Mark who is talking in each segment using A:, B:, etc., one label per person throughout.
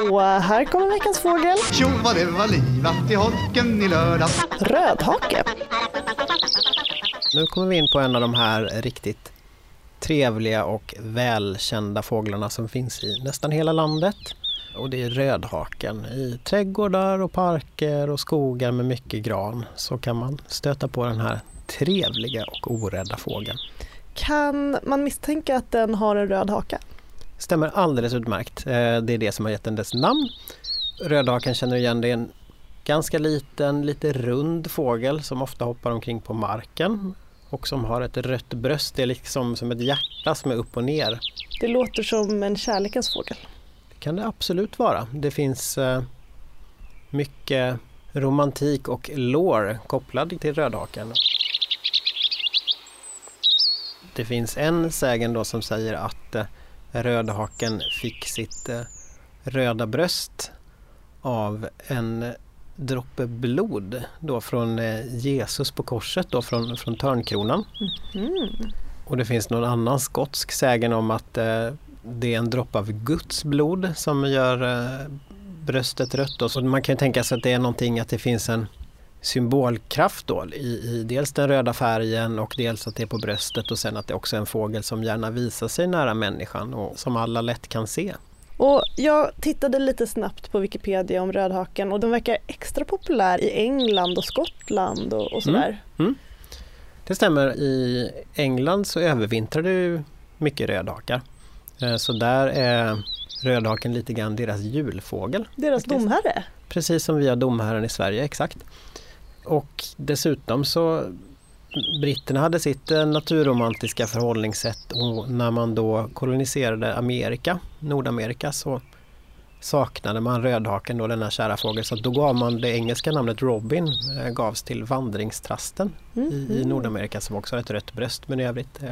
A: Och här kommer veckans fågel.
B: Tjo vad det var livat i holken i lördags.
A: Rödhake.
C: Nu kommer vi in på en av de här riktigt trevliga och välkända fåglarna som finns i nästan hela landet. Och det är rödhaken. I trädgårdar och parker och skogar med mycket gran så kan man stöta på den här trevliga och orädda fågeln.
A: Kan man misstänka att den har en röd haka?
C: Stämmer alldeles utmärkt. Eh, det är det som har gett den dess namn. Rödhaken känner du igen, det är en ganska liten, lite rund fågel som ofta hoppar omkring på marken och som har ett rött bröst. Det är liksom som ett hjärta som är upp och ner.
A: Det låter som en kärlekens fågel.
C: Det kan det absolut vara. Det finns eh, mycket romantik och lore kopplad till rödhaken. Det finns en sägen då som säger att eh, rödhaken fick sitt eh, röda bröst av en droppe blod då från eh, Jesus på korset då från, från törnkronan.
A: Mm.
C: Och det finns någon annan skotsk sägen om att eh, det är en droppe av Guds blod som gör eh, bröstet rött. Så man kan tänka sig att det är någonting att det finns en symbolkraft då i, i dels den röda färgen och dels att det är på bröstet och sen att det också är en fågel som gärna visar sig nära människan och som alla lätt kan se.
A: Och jag tittade lite snabbt på Wikipedia om rödhaken och den verkar extra populär i England och Skottland och, och sådär.
C: Mm. Det stämmer. I England så övervintrar det ju mycket rödhakar. Eh, Så där är rödhaken lite grann deras julfågel.
A: Deras
C: Faktiskt.
A: domherre.
C: Precis som vi har domherren i Sverige, exakt. Och dessutom så britterna hade sitt eh, naturromantiska förhållningssätt och när man då koloniserade Amerika, Nordamerika, så saknade man rödhaken då, denna kära fågel. Så då gav man det engelska namnet Robin, eh, gavs till vandringstrasten i, i
A: Mhm.
C: Nordamerika som också har ett rött bröst men i övrigt eh,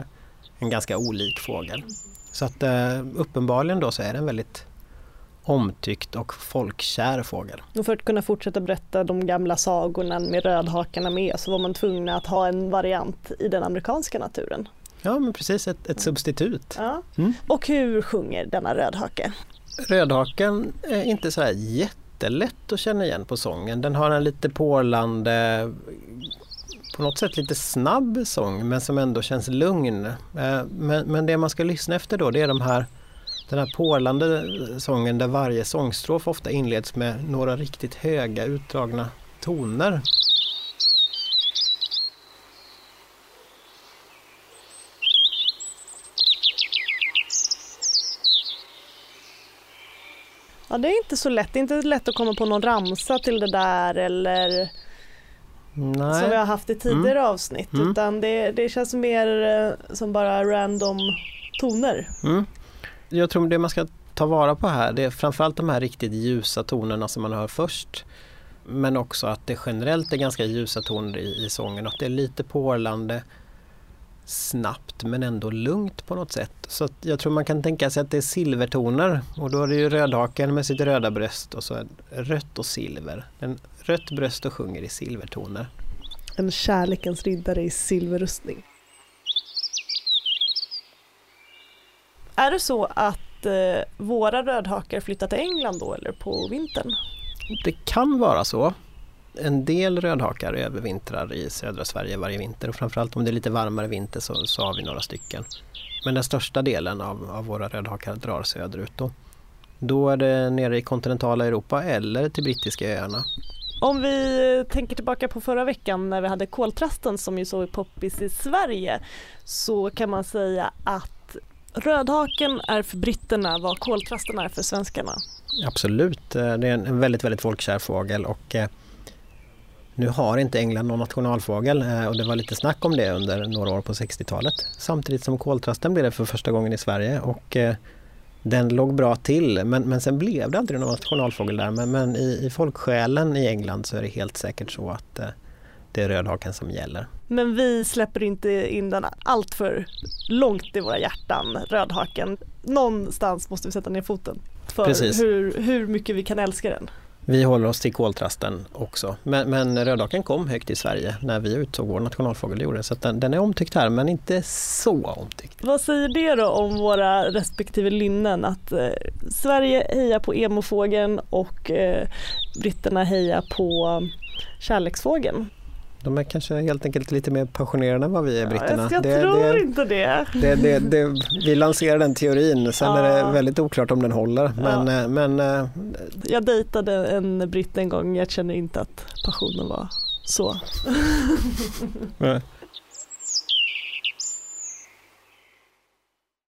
C: en ganska olik fågel. Så att uppenbarligen då så är den väldigt omtyckt och folkkär fågel.
A: Och för att kunna fortsätta berätta de gamla sagorna med rödhakarna med så var man tvungen att ha en variant i den amerikanska naturen.
C: Ja men precis, ett, ett substitut.
A: Ja.
C: Mm.
A: Och hur sjunger denna rödhake?
C: Rödhaken är inte så här jättelätt att känna igen på sången. Den har en lite porlande, på något sätt lite snabb sång men som ändå känns lugn. Eh, Men, men det man ska lyssna efter då det är de här, den här porlande sången där varje sångstrof ofta inleds med några riktigt höga utdragna toner.
A: Ja det är inte så lätt, det är inte lätt att komma på någon ramsa till det där eller
C: Nej.
A: som vi har haft i tidigare avsnitt
C: Mm.
A: utan det, det känns mer eh, som bara random toner.
C: Mm. Jag tror det man ska ta vara på här det är framförallt de här riktigt ljusa tonerna som man hör först. Men också att det generellt är ganska ljusa toner i, i sången och att det är lite porlande snabbt men ändå lugnt på något sätt. Så att jag tror man kan tänka sig att det är silvertoner och då är det ju rödhaken med sitt röda bröst och så är det rött och silver. En rött bröst och sjunger i silvertoner.
A: En kärlekens riddare i silverrustning. Är det så att eh, våra rödhakar flyttar till England då eller på vintern?
C: Det kan vara så. En del rödhakar övervintrar i södra Sverige varje vinter och framförallt om det är lite varmare vinter så, så har vi några stycken. Men den största delen av, av våra rödhakar drar söderut. Då. då är det nere i kontinentala Europa eller till brittiska öarna.
A: Om vi tänker tillbaka på förra veckan när vi hade koltrasten som ju så poppis i Sverige så kan man säga att rödhaken är för britterna vad koltrasten är för svenskarna.
C: Absolut, eh, det är en väldigt, väldigt folkkär fågel och eh, nu har inte England någon nationalfågel eh, och det var lite snack om det under några år på 60-talet. Samtidigt som koltrasten blev det för första gången i Sverige och den låg bra till men, men sen blev det aldrig någon nationalfågel där. Men, men i, i folksjälen i England så är det helt säkert så att eh, det är rödhaken som gäller.
A: Men vi släpper inte in den allt för långt i våra hjärtan, rödhaken. Någonstans måste vi sätta ner foten för
C: Precis.
A: hur, hur mycket vi kan älska den.
C: vi håller oss till koltrasten också. Men, men rödhaken kom högt i Sverige när vi utsåg vår nationalfågel. Gjorde. Så den, den, är omtyckt här men inte så omtyckt.
A: Vad säger det då om våra respektive linnen? Att eh, Sverige hejar på emofågeln och eh, britterna hejar på kärleksfågeln.
C: De är kanske helt enkelt lite mer passionerade än vad vi är britterna.
A: Ja, jag det, tror det, inte det.
C: Det, det. Vi lanserar den teorin, sen ja. är det väldigt oklart om den håller. Men, ja. men, eh,
A: jag dejtade en britt en gång, jag känner inte att passionen var så.